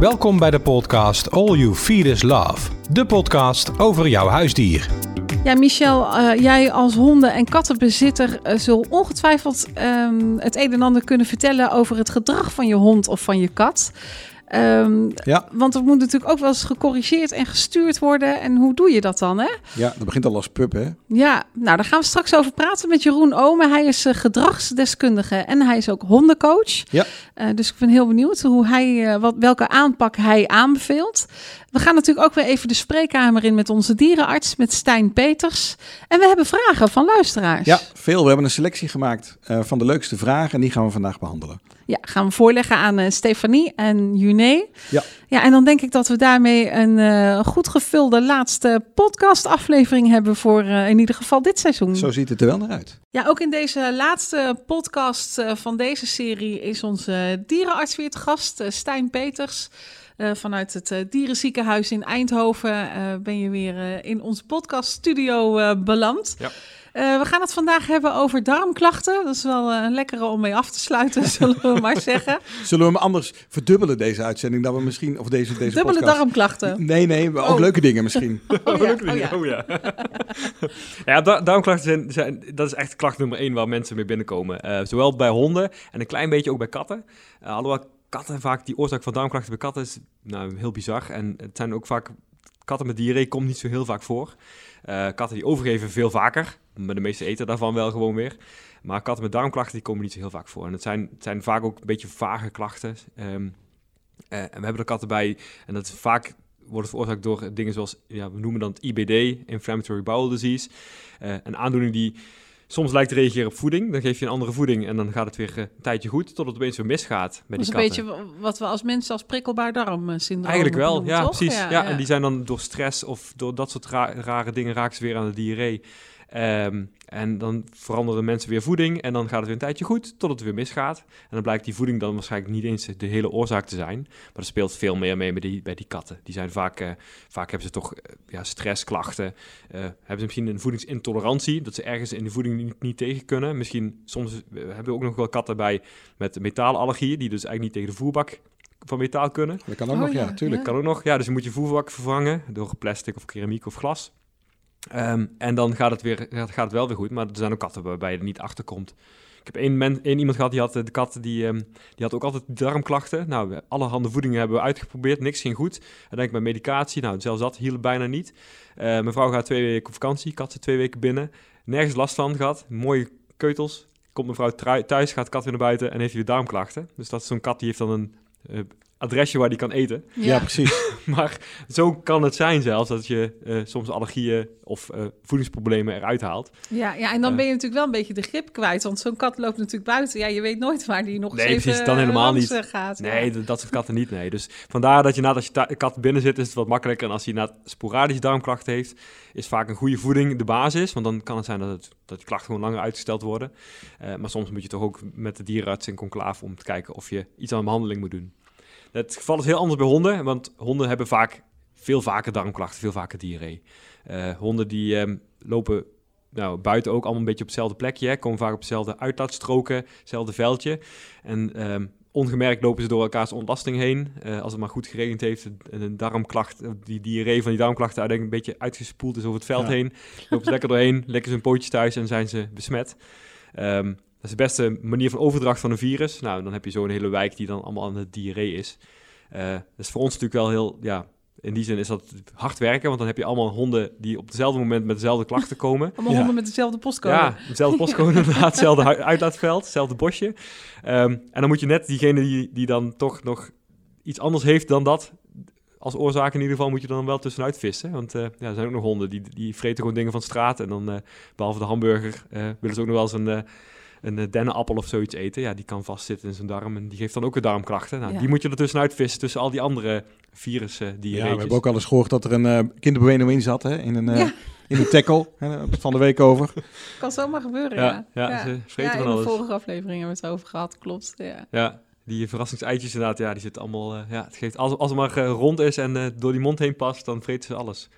Welkom bij de podcast All You Feed Is Love. De podcast over jouw huisdier. Ja, Michel, uh, jij als honden- en kattenbezitter uh, zult ongetwijfeld um, het een en ander kunnen vertellen over het gedrag van je hond of van je kat. Um, ja. Want er moet natuurlijk ook wel eens gecorrigeerd en gestuurd worden. En hoe doe je dat dan, hè? Ja, dat begint al als pup, hè? Ja, nou, daar gaan we straks over praten met Jeroen Omen. Hij is uh, gedragsdeskundige en hij is ook hondencoach. Ja. Uh, dus ik ben heel benieuwd hoe hij, uh, wat, welke aanpak hij aanbeveelt. We gaan natuurlijk ook weer even de spreekkamer in met onze dierenarts, met Stijn Peters. En we hebben vragen van luisteraars. Ja, veel. We hebben een selectie gemaakt van de leukste vragen en die gaan we vandaag behandelen. Ja, gaan we voorleggen aan uh, Stefanie en Juné. Ja. ja, en dan denk ik dat we daarmee een uh, goed gevulde laatste podcastaflevering hebben voor uh, in ieder geval dit seizoen. Zo ziet het er wel naar uit. Ja, ook in deze laatste podcast van deze serie is onze dierenarts weer te gast, Stijn Peters. Uh, vanuit het uh, dierenziekenhuis in Eindhoven uh, ben je weer in onze podcaststudio beland. Ja. Uh, we gaan het vandaag hebben over darmklachten. Dat is wel een lekkere om mee af te sluiten, zullen we maar zeggen. Zullen we hem anders verdubbelen, deze uitzending? Dat we misschien, of deze, deze Dubbele podcast... darmklachten? Nee, nee, ook oh. leuke dingen misschien. Oh, ja. Oh, ja. Oh, ja. ja, darmklachten zijn, zijn, dat is echt klacht nummer één waar mensen mee binnenkomen. Uh, zowel bij honden en een klein beetje ook bij katten. Uh, alhoewel katten vaak, die oorzaak van darmklachten bij katten is nou, heel bizar. En het zijn ook vaak, katten met diarree komt niet zo heel vaak voor. Uh, katten die overgeven veel vaker, maar de meeste eten daarvan wel gewoon weer. Maar katten met darmklachten die komen niet zo heel vaak voor. En het zijn, het zijn vaak ook een beetje vage klachten. Um, uh, en we hebben er katten bij, en dat is vaak wordt veroorzaakt door dingen zoals, ja, we noemen dan het IBD, Inflammatory Bowel Disease. Uh, een aandoening die soms lijkt te reageren op voeding. Dan geef je een andere voeding en dan gaat het weer een tijdje goed, totdat het opeens weer misgaat met dat die katten. Dat is een beetje wat we als mensen als prikkelbaar darmsyndroom Eigenlijk wel, noemen, ja, toch? precies. Ja, ja, en die zijn dan door stress of door dat soort ra rare dingen raken ze weer aan de diarree. Um, en dan veranderen mensen weer voeding en dan gaat het weer een tijdje goed, tot het weer misgaat. En dan blijkt die voeding dan waarschijnlijk niet eens de hele oorzaak te zijn. Maar er speelt veel meer mee bij die, bij die katten. Die zijn vaak, uh, vaak hebben ze toch uh, ja, stressklachten. Uh, hebben ze misschien een voedingsintolerantie, dat ze ergens in de voeding niet, niet tegen kunnen. Misschien, soms hebben we ook nog wel katten bij met metaalallergieën, die dus eigenlijk niet tegen de voerbak van metaal kunnen. Dat kan ook oh, nog, ja, ja tuurlijk. Ja. Kan ook nog, ja. Dus je moet je voerbak vervangen door plastic of keramiek of glas. Um, en dan gaat het, weer, gaat het wel weer goed, maar er zijn ook katten waarbij je er niet achter komt. Ik heb één, iemand gehad, die had de kat, die, um, die had ook altijd darmklachten. Nou, allerhande voedingen hebben we uitgeprobeerd, niks ging goed. En denk ik bij medicatie, nou, zelfs dat hielp bijna niet. Uh, mijn vrouw gaat twee weken op vakantie, kat zit twee weken binnen. Nergens last van gehad, mooie keutels. Komt mevrouw thuis, gaat de kat weer naar buiten en heeft weer darmklachten. Dus dat is zo'n kat die heeft dan een uh, adresje waar die kan eten. Ja, ja precies. maar zo kan het zijn zelfs dat je uh, soms allergieën of uh, voedingsproblemen eruit haalt. Ja, ja en dan uh, ben je natuurlijk wel een beetje de grip kwijt. Want zo'n kat loopt natuurlijk buiten. Ja, je weet nooit waar die nog nee, eens precies, dan helemaal niet. gaat. Nee, ja. dat soort katten niet, nee. Dus vandaar dat je nadat je kat binnen zit, is het wat makkelijker. En als hij na sporadische darmklachten heeft, is vaak een goede voeding de basis. Want dan kan het zijn dat, het, dat die klachten gewoon langer uitgesteld worden. maar soms moet je toch ook met de dierenarts in conclave om te kijken of je iets aan de behandeling moet doen. Het geval is heel anders bij honden, want honden hebben vaak veel vaker darmklachten, veel vaker diarree. Uh, honden die um, lopen nou, buiten ook allemaal een beetje op hetzelfde plekje, hè, komen vaak op hetzelfde uitlaatstroken, hetzelfde veldje. En um, ongemerkt lopen ze door elkaars ontlasting heen. Uh, als het maar goed geregend heeft en een darmklacht, die diarree van die darmklachten uiteindelijk een beetje uitgespoeld is over het veld ja. heen, lopen ze lekker doorheen, lekker zijn pootjes thuis en zijn ze besmet. Um, dat is de beste manier van overdracht van een virus. Nou, dan heb je zo'n hele wijk die dan allemaal aan het diarree is. Uh, dat is voor ons natuurlijk wel heel, ja, in die zin is dat hard werken, want dan heb je allemaal honden die op hetzelfde moment met dezelfde klachten komen. Allemaal ja. honden met dezelfde postcode. Ja, hetzelfde postcode inderdaad, hetzelfde uitlaatveld, hetzelfde bosje. Um, en dan moet je net diegene die, die dan toch nog iets anders heeft dan dat, als oorzaak in ieder geval moet je dan wel tussenuit vissen. Want uh, ja, er zijn ook nog honden die, die vreten gewoon dingen van straat. En dan, uh, behalve de hamburger, uh, willen ze ook nog wel eens een een dennenappel of zoiets eten, ja, die kan vastzitten in zijn darm en die geeft dan ook weer darmklachten. Nou, ja. Die moet je er tussenuit vissen tussen al die andere virussen die je Ja, we hebben ook al eens gehoord dat er een uh, kinderbewening in zat, hè, in een, uh, ja. in een tackle, hè, van de week over. Kan zomaar gebeuren, ja. Ja, ja, ze vreten ja, van alles. in de vorige aflevering hebben we het over gehad, klopt, ja. Ja, die verrassingseitjes inderdaad, ja, die zitten allemaal, uh, ja, het geeft, als, als het maar uh, rond is en uh, door die mond heen past, dan vreten ze alles.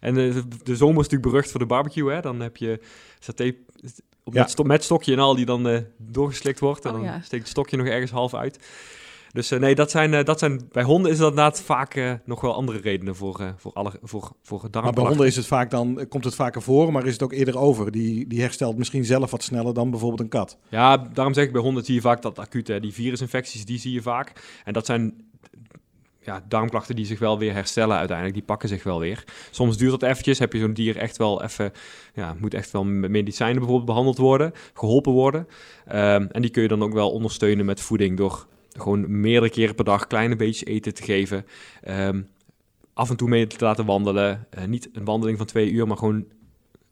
En de, de zomer is natuurlijk berucht voor de barbecue, hè, dan heb je saté, op ja. met, sto met stokje en al die dan uh, doorgeslikt wordt. En oh, dan ja. steekt het stokje nog ergens half uit. Dus eh, nee, dat zijn, eh, dat zijn, bij honden is dat inderdaad vaak eh, nog wel andere redenen voor, eh, voor, alle, voor, voor Maar bij honden is het vaak dan, eh, komt het vaker voor, maar is het ook eerder over. Die, die herstelt misschien zelf wat sneller dan bijvoorbeeld een kat. Ja, daarom zeg ik bij honden zie je vaak dat acute, die virusinfecties, die zie je vaak. En dat zijn ja, darmklachten die zich wel weer herstellen uiteindelijk. Die pakken zich wel weer. Soms duurt dat eventjes. Heb je zo'n dier echt wel even, ja, moet echt wel met medicijnen bijvoorbeeld behandeld worden, geholpen worden. Ehm, en die kun je dan ook wel ondersteunen met voeding door gewoon meerdere keren per dag kleine beetjes eten te geven. Ehm, af en toe mee te laten wandelen. Eh, niet een wandeling van twee uur, maar gewoon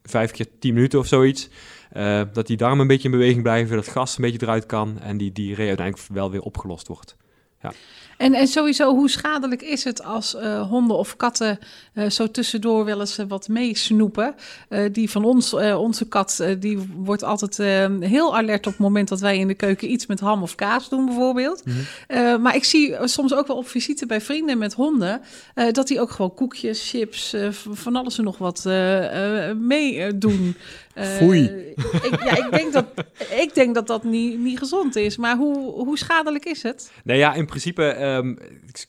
vijf keer tien minuten of zoiets. Eh, dat die darmen een beetje in beweging blijven, dat gas een beetje eruit kan en die diarree uiteindelijk wel weer opgelost wordt. En, en sowieso, hoe schadelijk is het als eh, honden of katten eh, zo tussendoor wel eens eh, wat meesnoepen? Die van ons, onze kat, die wordt altijd eh, heel alert op het moment dat wij in de keuken iets met ham of kaas doen, bijvoorbeeld. Eh, maar ik zie soms ook wel op visite bij vrienden met honden, dat die ook gewoon koekjes, chips, van alles en nog wat meedoen. Foei. ik, ja, ik denk dat ik denk dat, dat niet, niet gezond is. Maar hoe, hoe schadelijk is het? Nee, ja, in principe, ehm,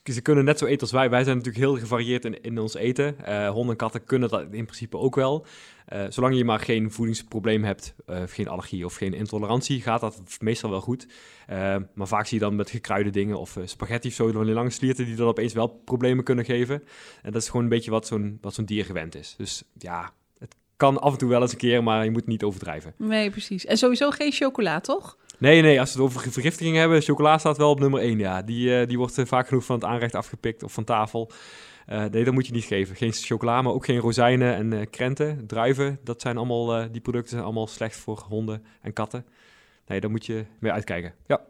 ze kunnen net zo eten als wij. Wij zijn natuurlijk heel gevarieerd in, ons eten. Eh, honden en katten kunnen dat in principe ook wel. Eh, zolang je maar geen voedingsprobleem hebt, eh, geen allergie of geen intolerantie, gaat dat meestal wel goed. Eh, maar vaak zie je dan met gekruide dingen of spaghetti of zo, van die lange slierten, die dan opeens wel problemen kunnen geven. En dat is gewoon een beetje wat zo'n wat zo'n dier gewend is. Dus ja, het kan af en toe wel eens een keer, maar je moet niet overdrijven. Nee, precies. En sowieso geen chocola, toch? Nee, nee, als we het over vergiftiging hebben, chocola staat wel op nummer 1. Ja. Die, eh, die wordt eh, vaak genoeg van het aanrecht afgepikt of van tafel. Eh, nee, dat moet je niet geven. Geen chocola, maar ook geen rozijnen en krenten, druiven. Dat zijn allemaal, die producten zijn allemaal slecht voor honden en katten. Nee, daar moet je mee uitkijken. Ja.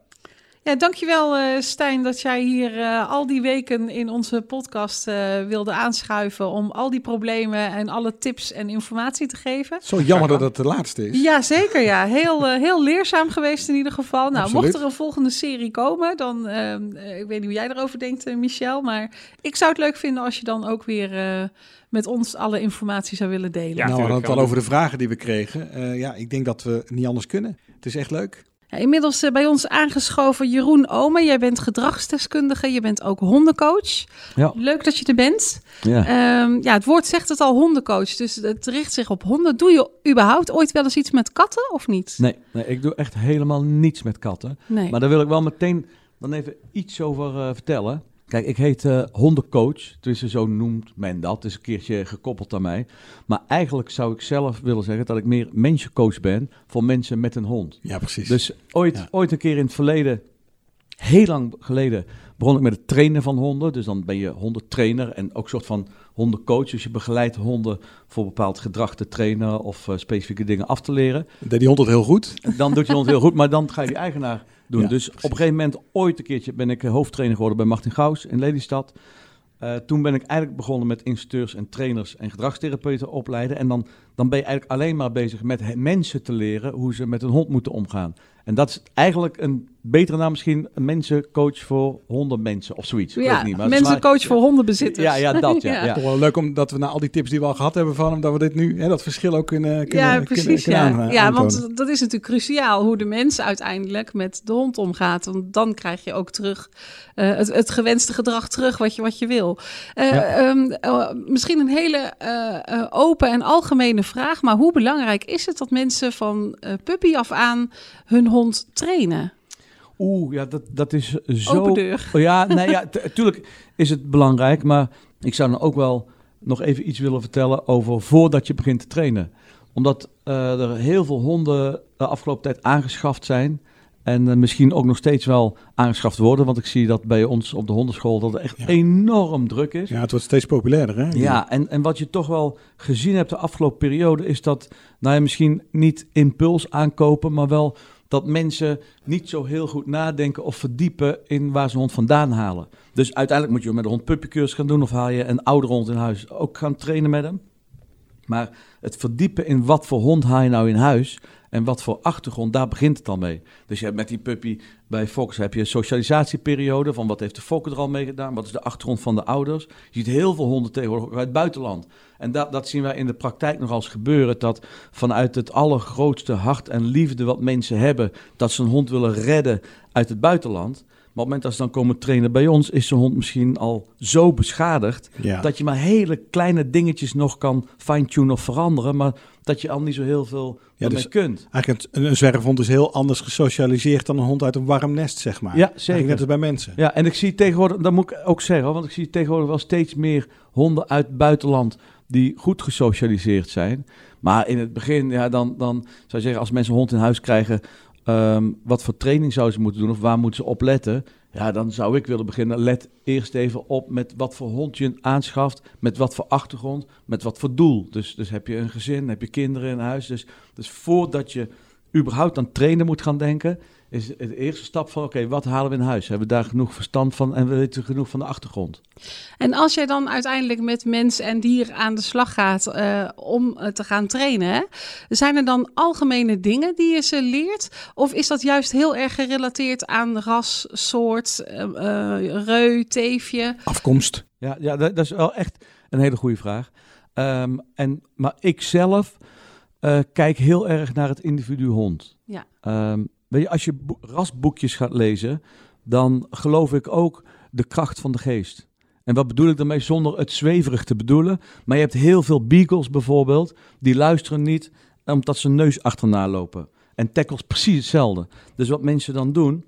Ja, dankjewel uh, Stijn dat jij hier uh, al die weken in onze podcast uh, wilde aanschuiven om al die problemen en alle tips en informatie te geven. Zo jammer dat het de laatste is. Ja, zeker ja. Heel, uh, heel leerzaam geweest in ieder geval. Nou, Absoluut. mocht er een volgende serie komen, dan, uh, ik weet niet hoe jij erover denkt uh, Michel, maar ik zou het leuk vinden als je dan ook weer uh, met ons alle informatie zou willen delen. Ja, nou, we hadden het al over de vragen die we kregen. Uh, ja, ik denk dat we niet anders kunnen. Het is echt leuk. Ja, inmiddels uh, bij ons aangeschoven Jeroen Ome. Jij bent gedragsdeskundige, je bent ook hondencoach. Ja. Leuk dat je er bent. Ja. Um, ja, het woord zegt het al, hondencoach. Dus het richt zich op honden. Doe je überhaupt ooit wel eens iets met katten of niet? Nee, nee ik doe echt helemaal niets met katten. Nee. Maar daar wil ik wel meteen dan even iets over uh, vertellen. Kijk, ik heet uh, hondencoach, dus zo noemt men dat. Het is een keertje gekoppeld aan mij. Maar eigenlijk zou ik zelf willen zeggen dat ik meer mensencoach ben voor mensen met een hond. Ja, precies. Dus ooit, ja. ooit een keer in het verleden, heel lang geleden, begon ik met het trainen van honden. Dus dan ben je hondentrainer en ook een soort van hondencoach. Dus je begeleidt honden voor bepaald gedrag te trainen of uh, specifieke dingen af te leren. Deed die hond het heel goed? Dan doet je hond heel goed, maar dan ga je die eigenaar doen. Ja, dus precies. op een gegeven moment, ooit een keertje, ben ik hoofdtrainer geworden bij Martin Gauws in Lelystad. Uh, toen ben ik eigenlijk begonnen met instructeurs en trainers en gedragstherapeuten opleiden. En dan, dan ben je eigenlijk alleen maar bezig met mensen te leren hoe ze met een hond moeten omgaan. En dat is eigenlijk een betere naam misschien, een mensencoach voor hondenmensen of zoiets. Ja, Ik niet, maar mensencoach maar, voor hondenbezitters. Ja, ja dat ja. ja. ja. Toch wel leuk omdat we na al die tips die we al gehad hebben van hem, dat we dit nu, hè, dat verschil ook kunnen, kunnen Ja, precies. Kunnen, kunnen ja, aan, ja want dat is natuurlijk cruciaal hoe de mens uiteindelijk met de hond omgaat. Want dan krijg je ook terug uh, het, het, gewenste gedrag terug wat je, wat je wil. Uh, ja. um, uh, misschien een hele uh, open en algemene vraag, maar hoe belangrijk is het dat mensen van puppy af aan hun hond trainen? Oeh, ja, dat, dat is zo... Open deur. Oh, ja, nee, ja, natuurlijk is het belangrijk, maar ik zou dan ook wel nog even iets willen vertellen over voordat je begint te trainen. Omdat uh, er heel veel honden de afgelopen tijd aangeschaft zijn en uh, misschien ook nog steeds wel aangeschaft worden, want ik zie dat bij ons op de hondenschool dat het echt ja. enorm druk is. Ja, het wordt steeds populairder, hè? Ja, en, en wat je toch wel gezien hebt de afgelopen periode is dat, nou ja, misschien niet impuls aankopen, maar wel dat mensen niet zo heel goed nadenken of verdiepen in waar ze hond vandaan halen. Dus uiteindelijk moet je met de hond puppycursus gaan doen of haal je een oude hond in huis ook gaan trainen met hem. Maar het verdiepen in wat voor hond haal je nou in huis en wat voor achtergrond, daar begint het al mee. Dus je hebt met die puppy bij Fox heb je een socialisatieperiode van wat heeft de fokker er al mee gedaan, wat is de achtergrond van de ouders. Je ziet heel veel honden tegenwoordig uit het buitenland. En dat, dat zien wij in de praktijk nog als gebeuren, dat vanuit het allergrootste hart en liefde wat mensen hebben, dat ze een hond willen redden uit het buitenland. Op het moment dat ze dan komen trainen bij ons, is zo'n hond misschien al zo beschadigd Ja. dat je maar hele kleine dingetjes nog kan fine-tunen of veranderen, maar dat je al niet zo heel veel Ja, dus- kunt. Eigenlijk een, een zwerfhond is heel anders gesocialiseerd dan een hond uit een warm nest, zeg maar. Ja, zeker. Net als bij mensen. Ja, en ik zie tegenwoordig, dat moet ik ook zeggen, hoor, want ik zie tegenwoordig wel steeds meer honden uit het buitenland die goed gesocialiseerd zijn. Maar in het begin, ja, dan, dan zou je zeggen, als mensen een hond in huis krijgen, ehm, wat voor training zouden ze moeten doen of waar moeten ze op letten? Ja, dan zou ik willen beginnen. Let eerst even op met wat voor hond je aanschaft, met wat voor achtergrond, met wat voor doel. Dus, dus heb je een gezin, heb je kinderen in huis. Dus, dus voordat je überhaupt aan trainen moet gaan denken, is de eerste stap van, oké, wat halen we in huis? Hebben we daar genoeg verstand van en weten we genoeg van de achtergrond? En als jij dan uiteindelijk met mens en dier aan de slag gaat eh, om eh, te gaan trainen, hè, zijn er dan algemene dingen die je ze leert? Of is dat juist heel erg gerelateerd aan ras, soort, eh, reu, teefje? Afkomst. Ja, ja dat, dat is wel echt een hele goede vraag. Ehm, en, maar ik zelf eh, kijk heel erg naar het individu hond. Ja. Ehm, als je bo- rasboekjes gaat lezen, dan geloof ik ook de kracht van de geest. En wat bedoel ik daarmee zonder het zweverig te bedoelen? Maar je hebt heel veel beagles bijvoorbeeld, die luisteren niet omdat ze neus achterna lopen. En tackles precies hetzelfde. Dus wat mensen dan doen,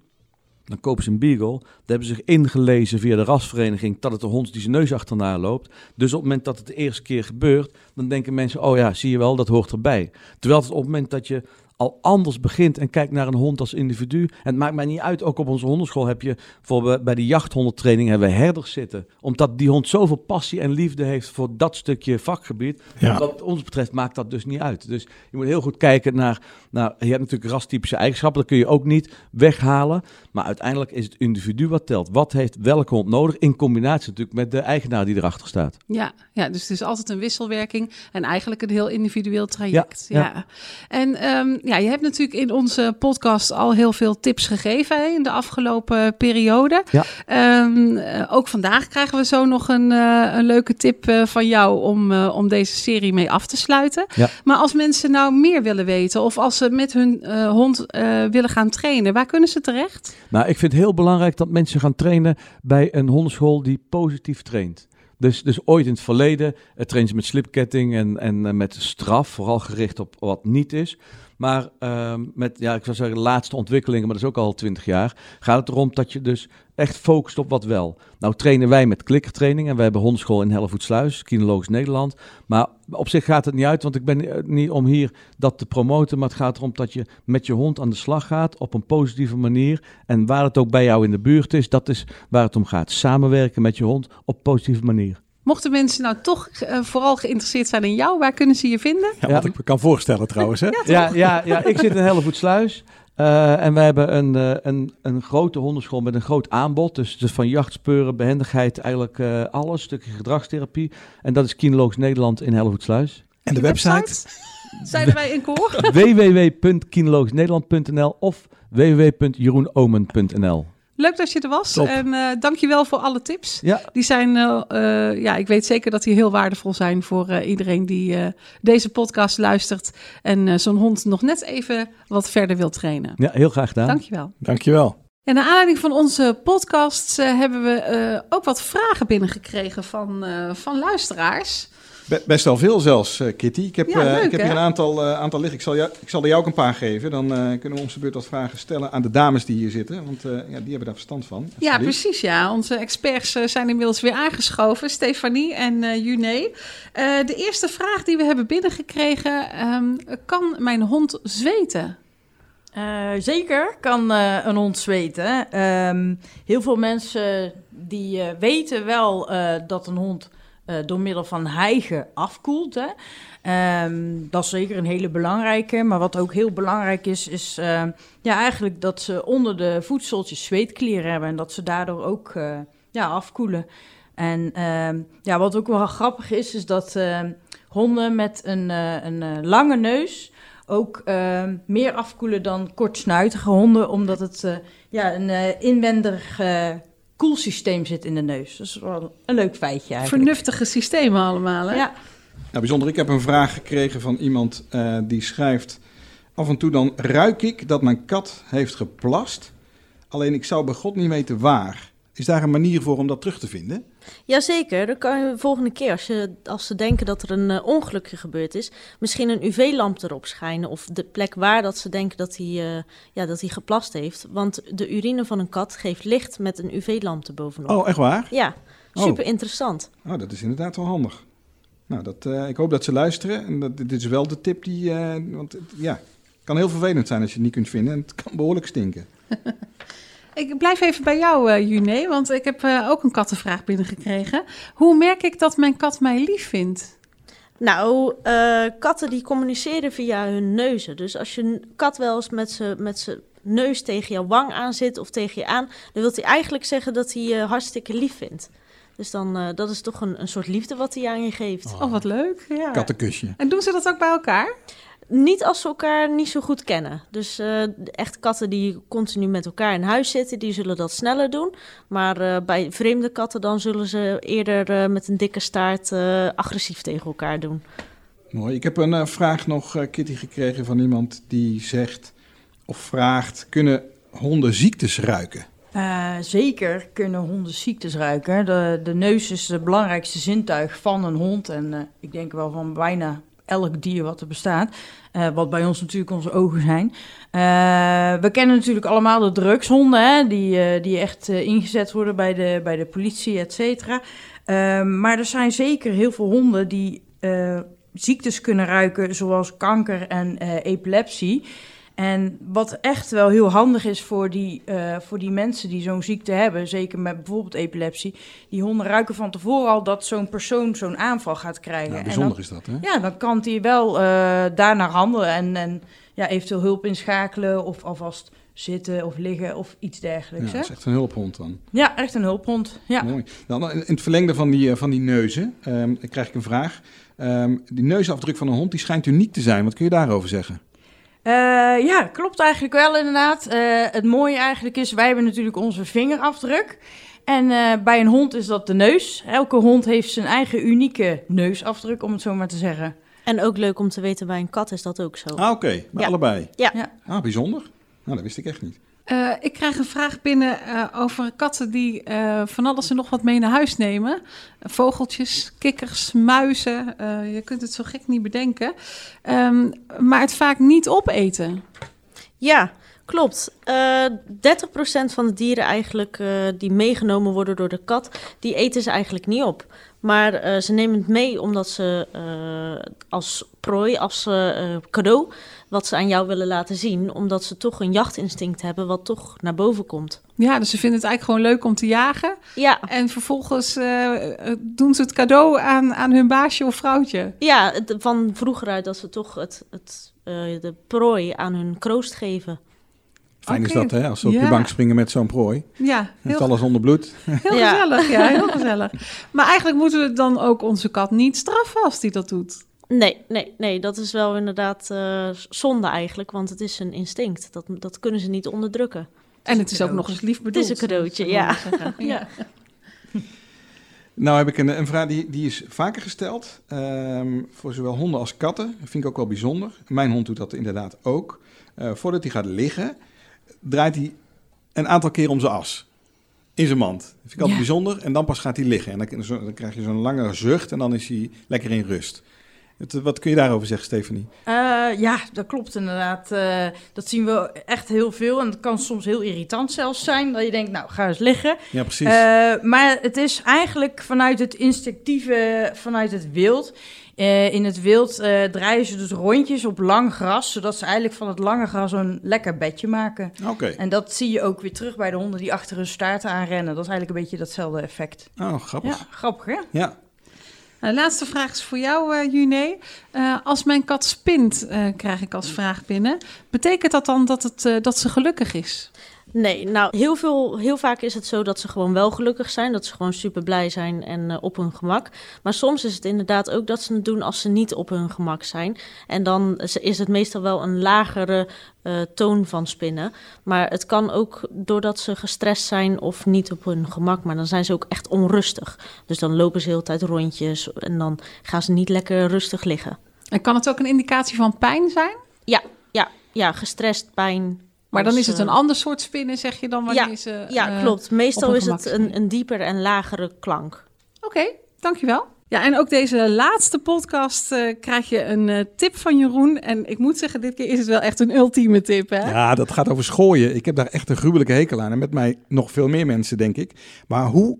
dan kopen ze een beagle. Daar hebben ze zich ingelezen via de rasvereniging dat het de hond die zijn neus achterna loopt. Dus op het moment dat het de eerste keer gebeurt, dan denken mensen, oh ja, zie je wel, dat hoort erbij. Terwijl het op het moment dat je al anders begint en kijkt naar een hond als individu. En het maakt mij niet uit, ook op onze hondenschool heb je, bijvoorbeeld bij de jachthondentraining hebben we herders zitten. Omdat die hond zoveel passie en liefde heeft voor dat stukje vakgebied. Ja. Wat ons betreft maakt dat dus niet uit. Dus je moet heel goed kijken naar, naar je hebt natuurlijk rastypische eigenschappen, dat kun je ook niet weghalen. Maar uiteindelijk is het individu wat telt. Wat heeft welke hond nodig? In combinatie natuurlijk met de eigenaar die erachter staat. Ja, ja, dus het is altijd een wisselwerking en eigenlijk een heel individueel traject. Ja, Ja, ja. En ehm, ja, je hebt natuurlijk in onze podcast al heel veel tips gegeven hè, in de afgelopen periode. Ja. Ehm, eh, ook vandaag krijgen we zo nog een, eh, een leuke tip eh, van jou om, om deze serie mee af te sluiten. Ja. Maar als mensen nou meer willen weten of als ze met hun hond willen gaan trainen, waar kunnen ze terecht? Nou, ik vind het heel belangrijk dat mensen gaan trainen bij een hondenschool die positief traint. Dus, dus ooit in het verleden uh, trainen ze met slipketting en, en met straf, vooral gericht op wat niet is. Maar ehm, met, ja, ik zou zeggen, de laatste ontwikkelingen, maar dat is ook al twintig jaar, gaat het erom dat je dus echt focust op wat wel. Nou trainen wij met klikkertraining en wij hebben hondenschool in Hellevoetsluis, Kinologisch Nederland. Maar op zich gaat het niet uit, want ik ben eh, niet om hier dat te promoten, maar het gaat erom dat je met je hond aan de slag gaat op een positieve manier. En waar het ook bij jou in de buurt is, dat is waar het om gaat. Samenwerken met je hond op positieve manier. Mochten mensen nou toch uh, vooral geïnteresseerd zijn in jou, waar kunnen ze je vinden? Ja, wat ik me kan voorstellen trouwens. Hè? Ja, ja, ja, ik zit in Hellevoetsluis. Uh, en we hebben een, uh, een, een grote hondenschool met een groot aanbod. Dus, dus van jachtspeuren, behendigheid, eigenlijk uh, alles. Stukje gedragstherapie. En dat is Kinologisch Nederland in Hellevoetsluis. En de, website? website? Zeiden wij in koor? www.kinologischnederland.nl of www.jeroenomen.nl Leuk dat je er was Top. en uh, dankjewel voor alle tips. Ja. Die zijn, uh, uh, ja, ik weet zeker dat die heel waardevol zijn voor iedereen die deze podcast luistert en zo'n hond nog net even wat verder wil trainen. Ja, heel graag gedaan. Dankjewel. Dankjewel. En naar aanleiding van onze podcast hebben we ook wat vragen binnengekregen van, van luisteraars. Be best wel veel zelfs, uh, Kitty. Ik heb, ja, leuk, uh, ik heb hier een aantal, uh, aantal liggen. Ik zal, jou, ik zal er jou ook een paar geven. Dan kunnen we om zijn beurt wat vragen stellen aan de dames die hier zitten. Want ja, die hebben daar verstand van. Ja, precies. Ja. Onze experts zijn inmiddels weer aangeschoven. Stefanie en Juné. de eerste vraag die we hebben binnengekregen. Um, kan mijn hond zweten? Uh, zeker kan uh, een hond zweten. Um, heel veel mensen die uh, weten wel dat een hond uh, door middel van hijgen afkoelt. Hè. Um, dat is zeker een hele belangrijke. Maar wat ook heel belangrijk is, is uh, ja, eigenlijk dat ze onder de voedseltjes zweetklieren hebben. En dat ze daardoor ook uh, ja, afkoelen. En ja, wat ook wel grappig is, is dat honden met een, een lange neus ook meer afkoelen dan kortsnuitige honden. Omdat het ja, een inwendig koelsysteem zit in de neus. Dat is wel een leuk feitje eigenlijk. Vernuftige systemen allemaal, hè? Ja. Nou, bijzonder. Ik heb een vraag gekregen van iemand uh, die schrijft... Af en toe dan ruik ik dat mijn kat heeft geplast. alleen ik zou bij God niet weten waar. Is daar een manier voor om dat terug te vinden? Jazeker, dan kan je de volgende keer, als, je, als ze denken dat er een eh, ongelukje gebeurd is, misschien een UV-lamp erop schijnen. Of de plek waar dat ze denken dat hij, eh, ja, dat hij geplast heeft. Want de urine van een kat geeft licht met een UV-lamp erbovenop. Oh, echt waar? Ja, Oh. super interessant. Oh, dat is inderdaad wel handig. Nou, dat, eh, ik hoop dat ze luisteren. En dat, dit is wel de tip die... eh, want het- ja, het kan heel vervelend zijn als je het niet kunt vinden. En het kan behoorlijk stinken. Ik blijf even bij jou, eh June, want ik heb eh, ook een kattenvraag binnengekregen. Hoe merk ik dat mijn kat mij lief vindt? Nou, eh, katten die communiceren via hun neuzen. Dus als je een kat wel eens met zijn met z'n neus tegen jouw wang aan zit of tegen je aan, dan wil hij eigenlijk zeggen dat hij je hartstikke lief vindt. Dus dan, eh, dat is toch een, een soort liefde wat hij aan je geeft. Oh, wat leuk. Ja. Kattenkusje. En doen ze dat ook bij elkaar? Niet als ze elkaar niet zo goed kennen. Dus eh, echt katten die continu met elkaar in huis zitten, die zullen dat sneller doen. Maar eh, bij vreemde katten dan zullen ze eerder eh, met een dikke staart eh, agressief tegen elkaar doen. Mooi. Ik heb een eh, vraag nog, eh, Kitty, gekregen van iemand die zegt of vraagt... kunnen honden ziektes ruiken? Eh, zeker kunnen honden ziektes ruiken. De, de neus is het belangrijkste zintuig van een hond. En eh, ik denk wel van bijna elk dier wat er bestaat. Eh, wat bij ons natuurlijk onze ogen zijn. Eh, we kennen natuurlijk allemaal de drugshonden, hè, die, eh, die echt ingezet worden bij de, bij de politie, et cetera. Eh, maar er zijn zeker heel veel honden die ziektes kunnen ruiken, zoals kanker en epilepsie. En wat echt wel heel handig is voor die, eh, voor die mensen die zo'n ziekte hebben, zeker met bijvoorbeeld epilepsie, die honden ruiken van tevoren al dat zo'n persoon zo'n aanval gaat krijgen. Nou, En bijzonder dan- is dat, hè? ja, dan kan hij wel eh daarnaar handelen en, en ja, eventueel hulp inschakelen of alvast zitten of liggen of iets dergelijks. Ja, Ja, dat is echt een hulphond dan. ja echt een hulphond. Ja. Mooi. Dan in het verlengde van die, eh, van die neuzen dan krijg ik een vraag. Ehm, die neusafdruk van een hond die schijnt uniek te zijn. Wat kun je daarover zeggen? Eh, ja, klopt eigenlijk wel inderdaad. Eh, het mooie eigenlijk is, wij hebben natuurlijk onze vingerafdruk. En eh, bij een hond is dat de neus. Elke hond heeft zijn eigen unieke neusafdruk, om het zo maar te zeggen. En ook leuk om te weten, bij een kat is dat ook zo. Ah, oké. Bij Ja. allebei? Ja. Ja. Ah, bijzonder. Nou, dat wist ik echt niet. Eh, ik krijg een vraag binnen eh, over katten die eh, van alles en nog wat mee naar huis nemen. Vogeltjes, kikkers, muizen. je kunt het zo gek niet bedenken. Ehm, maar het vaak niet opeten. Ja, klopt. Eh 30% van de dieren eigenlijk die meegenomen worden door de kat, die eten ze eigenlijk niet op. Maar ze nemen het mee omdat ze als prooi, als cadeau, wat ze aan jou willen laten zien. Omdat ze toch een jachtinstinct hebben wat toch naar boven komt. Ja, dus ze vinden het eigenlijk gewoon leuk om te jagen. Ja, En vervolgens eh, doen ze het cadeau aan, aan hun baasje of vrouwtje. ja het- van vroeger uit dat ze toch het, het, eh, de prooi aan hun kroost geven. Fijn is dat, hè? Als ze op je bank springen met zo'n prooi. Ja, heel, is alles onder bloed. heel Ja. gezellig. Ja, heel gezellig. Maar eigenlijk moeten we dan ook onze kat niet straffen als die dat doet. Nee, nee, nee, dat is wel inderdaad eh, zonde eigenlijk, want het is een instinct. Dat, dat kunnen ze niet onderdrukken. En het is ook nog eens lief bedoeld. is een cadeautje, ja. Ja. Nou heb ik een, een vraag die, die is vaker gesteld. ehm, voor zowel honden als katten. Dat vind ik ook wel bijzonder. Mijn hond doet dat inderdaad ook. Eh, voordat hij gaat liggen, draait hij een aantal keer om zijn as. In zijn mand. Dat vind ik altijd Ja. bijzonder. En dan pas gaat hij liggen. En dan, dan krijg je zo'n lange zucht en dan is hij lekker in rust. Het, wat kun je daarover zeggen, Stefanie? Eh, ja, dat klopt inderdaad. Eh, dat zien we echt heel veel. En het kan soms heel irritant zelfs zijn. Dat je denkt, nou, ga eens liggen. Ja, precies. Eh, maar het is eigenlijk vanuit het instinctieve, vanuit het wild. Eh, in het wild eh, draaien ze dus rondjes op lang gras, zodat ze eigenlijk van het lange gras een lekker bedje maken. Oké. En dat zie je ook weer terug bij de honden die achter hun staarten aanrennen. Dat is eigenlijk een beetje datzelfde effect. Oh, grappig. Ja, grappig hè? Ja. Nou, de laatste vraag is voor jou, eh June. Eh, als mijn kat spint, eh, krijg ik als vraag binnen. Betekent dat dan dat, het, dat ze gelukkig is? Nee, nou, heel, veel, heel vaak is het zo dat ze gewoon wel gelukkig zijn. Dat ze gewoon super blij zijn en eh, op hun gemak. Maar soms is het inderdaad ook dat ze het doen als ze niet op hun gemak zijn. En dan is- het meestal wel een lagere eh, toon van spinnen. Maar het kan ook doordat ze gestrest zijn of niet op hun gemak. Maar dan zijn ze ook echt onrustig. Dus dan lopen ze heel tijd rondjes en dan gaan ze niet lekker rustig liggen. En kan het ook een indicatie van pijn zijn? Ja, gestrest, pijn. Maar dan als, is het een eh, ander soort spinnen, zeg je dan wanneer ze... Ja, eh, klopt. Meestal is het een, een dieper en lagere klank. Oké, dankjewel. Ja, en ook deze laatste podcast eh, krijg je een eh, tip van Jeroen. En ik moet zeggen, dit keer is het wel echt een ultieme tip, hè? Ja, dat gaat over schooien. Ik heb daar echt een gruwelijke hekel aan. En met mij nog veel meer mensen, denk ik. Maar hoe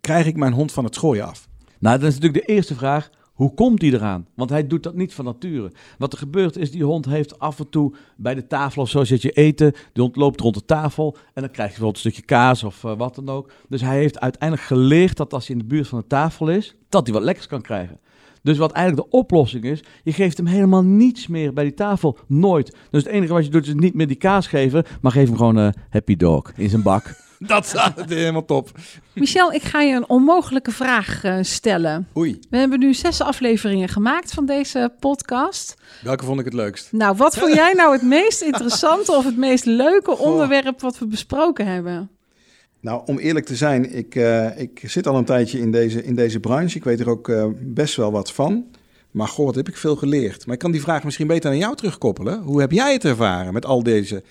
krijg ik mijn hond van het schooien af? Nou, dan is natuurlijk de eerste vraag. Hoe komt hij eraan? Want hij doet dat niet van nature. Wat er gebeurt is, die hond heeft af en toe bij de tafel of zo zit je eten. Die hond loopt rond de tafel en dan krijg je bijvoorbeeld een stukje kaas of eh, wat dan ook. Dus hij heeft uiteindelijk geleerd dat als hij in de buurt van de tafel is, dat hij wat lekkers kan krijgen. Dus wat eigenlijk de oplossing is, je geeft hem helemaal niets meer bij die tafel. Nooit. Dus het enige wat je doet is niet meer die kaas geven, maar geef hem gewoon een happy dog in zijn bak. Dat is helemaal top. Michel, ik ga je een onmogelijke vraag eh, stellen. Oei, We hebben nu zes afleveringen gemaakt van deze podcast. welke vond ik het leukst? Nou, wat vond jij nou het meest interessante of het meest leuke onderwerp wat we besproken hebben? Nou, om eerlijk te zijn, ik, eh, ik zit al een tijdje in deze, in deze branche. Ik weet er ook eh, best wel wat van. Maar goh, wat heb ik veel geleerd. Maar ik kan die vraag misschien beter aan jou terugkoppelen. Hoe heb jij het ervaren met al deze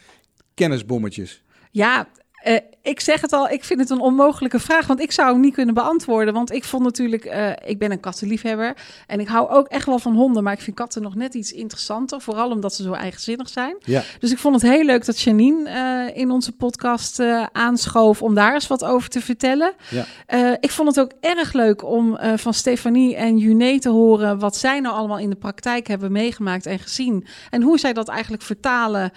kennisbommetjes? Ja, eh, ik zeg het al, ik vind het een onmogelijke vraag, want ik zou hem niet kunnen beantwoorden. Want ik vond natuurlijk, eh, ik ben een kattenliefhebber en ik hou ook echt wel van honden, maar ik vind katten nog net iets interessanter, vooral omdat ze zo eigenzinnig zijn. Ja. Dus ik vond het heel leuk dat Janine eh, in onze podcast aanschoof om daar eens wat over te vertellen. Ja. Ik vond het ook erg leuk om van Stefanie en Juné te horen wat zij nou allemaal in de praktijk hebben meegemaakt en gezien. En hoe zij dat eigenlijk vertalen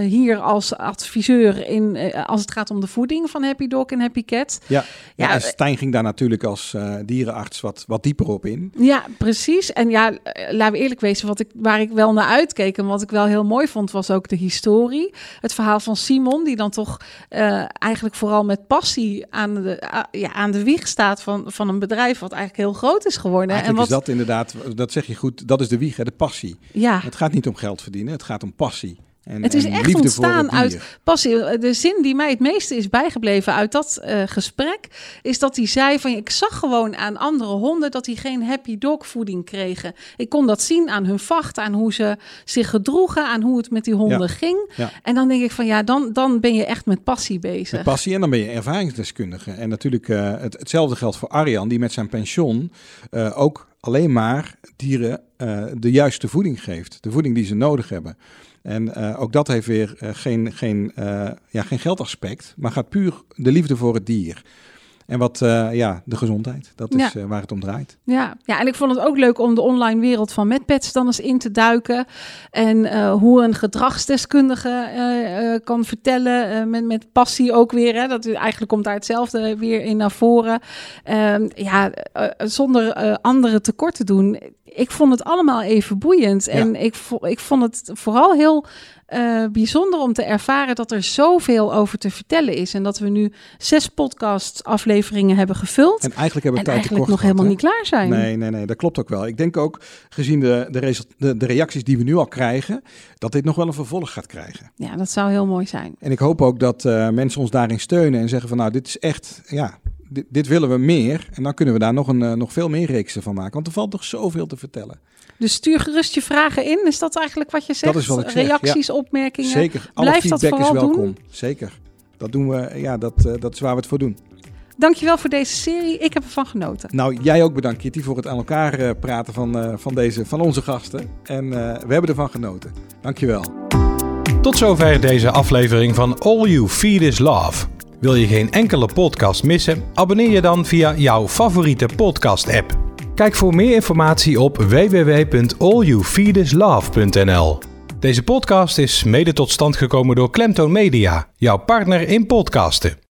hier als adviseur in, als het gaat om de voeding van Happy Dog en Happy Cat. Ja, ja, en Stijn ging daar natuurlijk als eh, dierenarts wat, wat dieper op in. Ja, precies. En ja, eh, laten we eerlijk wezen, wat ik, waar ik wel naar uitkeek en wat ik wel heel mooi vond, was ook de historie. Het verhaal van Simon, die dan toch eh, eigenlijk vooral met passie aan de, ja, aan de wieg staat van, van een bedrijf wat eigenlijk heel groot is geworden. Eigenlijk en is wat, dat inderdaad, dat zeg je goed, dat is de wieg, hè, de passie. ja, Het gaat niet om geld verdienen, het gaat om passie. En, Het is echt ontstaan uit passie. De zin die mij het meeste is bijgebleven uit dat eh, gesprek, is dat hij zei van ik zag gewoon aan andere honden dat die geen happy dog voeding kregen. Ik kon dat zien aan hun vacht, aan hoe ze zich gedroegen, aan hoe het met die honden Ja. ging. Ja. En dan denk ik van ja, dan, dan ben je echt met passie bezig. Met passie en dan ben je ervaringsdeskundige. En natuurlijk eh, het, hetzelfde geldt voor Arjan, die met zijn pensioen eh, ook alleen maar dieren de juiste voeding geeft. De voeding die ze nodig hebben. En eh, ook dat heeft weer eh, geen, geen, eh, ja, geen geldaspect, maar gaat puur de liefde voor het dier. En wat, eh, ja, de gezondheid. Dat is eh, waar het om draait. Ja, ja, en ik vond het ook leuk om de online wereld van MedPets dan eens in te duiken. En eh, hoe een gedragsdeskundige kan vertellen, met, met passie ook weer. Hè, dat, eigenlijk komt daar hetzelfde weer in naar voren. Ehm, ja, zonder anderen tekort te doen. Ik vond het allemaal even boeiend. En ik, ik vond het vooral heel eh, bijzonder om te ervaren dat er zoveel over te vertellen is. En dat we nu zes podcast afleveringen hebben gevuld. En eigenlijk hebben En we tijd eigenlijk nog helemaal niet klaar zijn. Nee, nee, nee, dat klopt ook wel. Ik denk ook, gezien de, de, result- de, de reacties die we nu al krijgen, dat dit nog wel een vervolg gaat krijgen. Ja, dat zou heel mooi zijn. En ik hoop ook dat eh, mensen ons daarin steunen en zeggen van nou, dit is echt, ja, dit, dit willen we meer. En dan kunnen we daar nog, een, eh, nog veel meer reeksen van maken. Want er valt toch zoveel te vertellen. Dus stuur gerust je vragen in. Is dat eigenlijk wat je zegt? Dat is wat ik zeg, Reacties, opmerkingen. Zeker, alle Blijf dat feedback is vooral welkom. doen. Zeker. Dat doen we, ja, dat, eh, dat is waar we het voor doen. Dankjewel voor deze serie. Ik heb ervan genoten. Nou, jij ook bedankt Kitty voor het aan elkaar eh, praten van, eh, van, deze, van onze gasten. En eh, we hebben ervan genoten. Dankjewel. Tot zover deze aflevering van All You Feed Is Love. Wil je geen enkele podcast missen? Abonneer je dan via jouw favoriete podcast-app. Kijk voor meer informatie op www.allyouFeedislove.nl. Deze podcast is mede tot stand gekomen door Klemtoon Media, jouw partner in podcasten.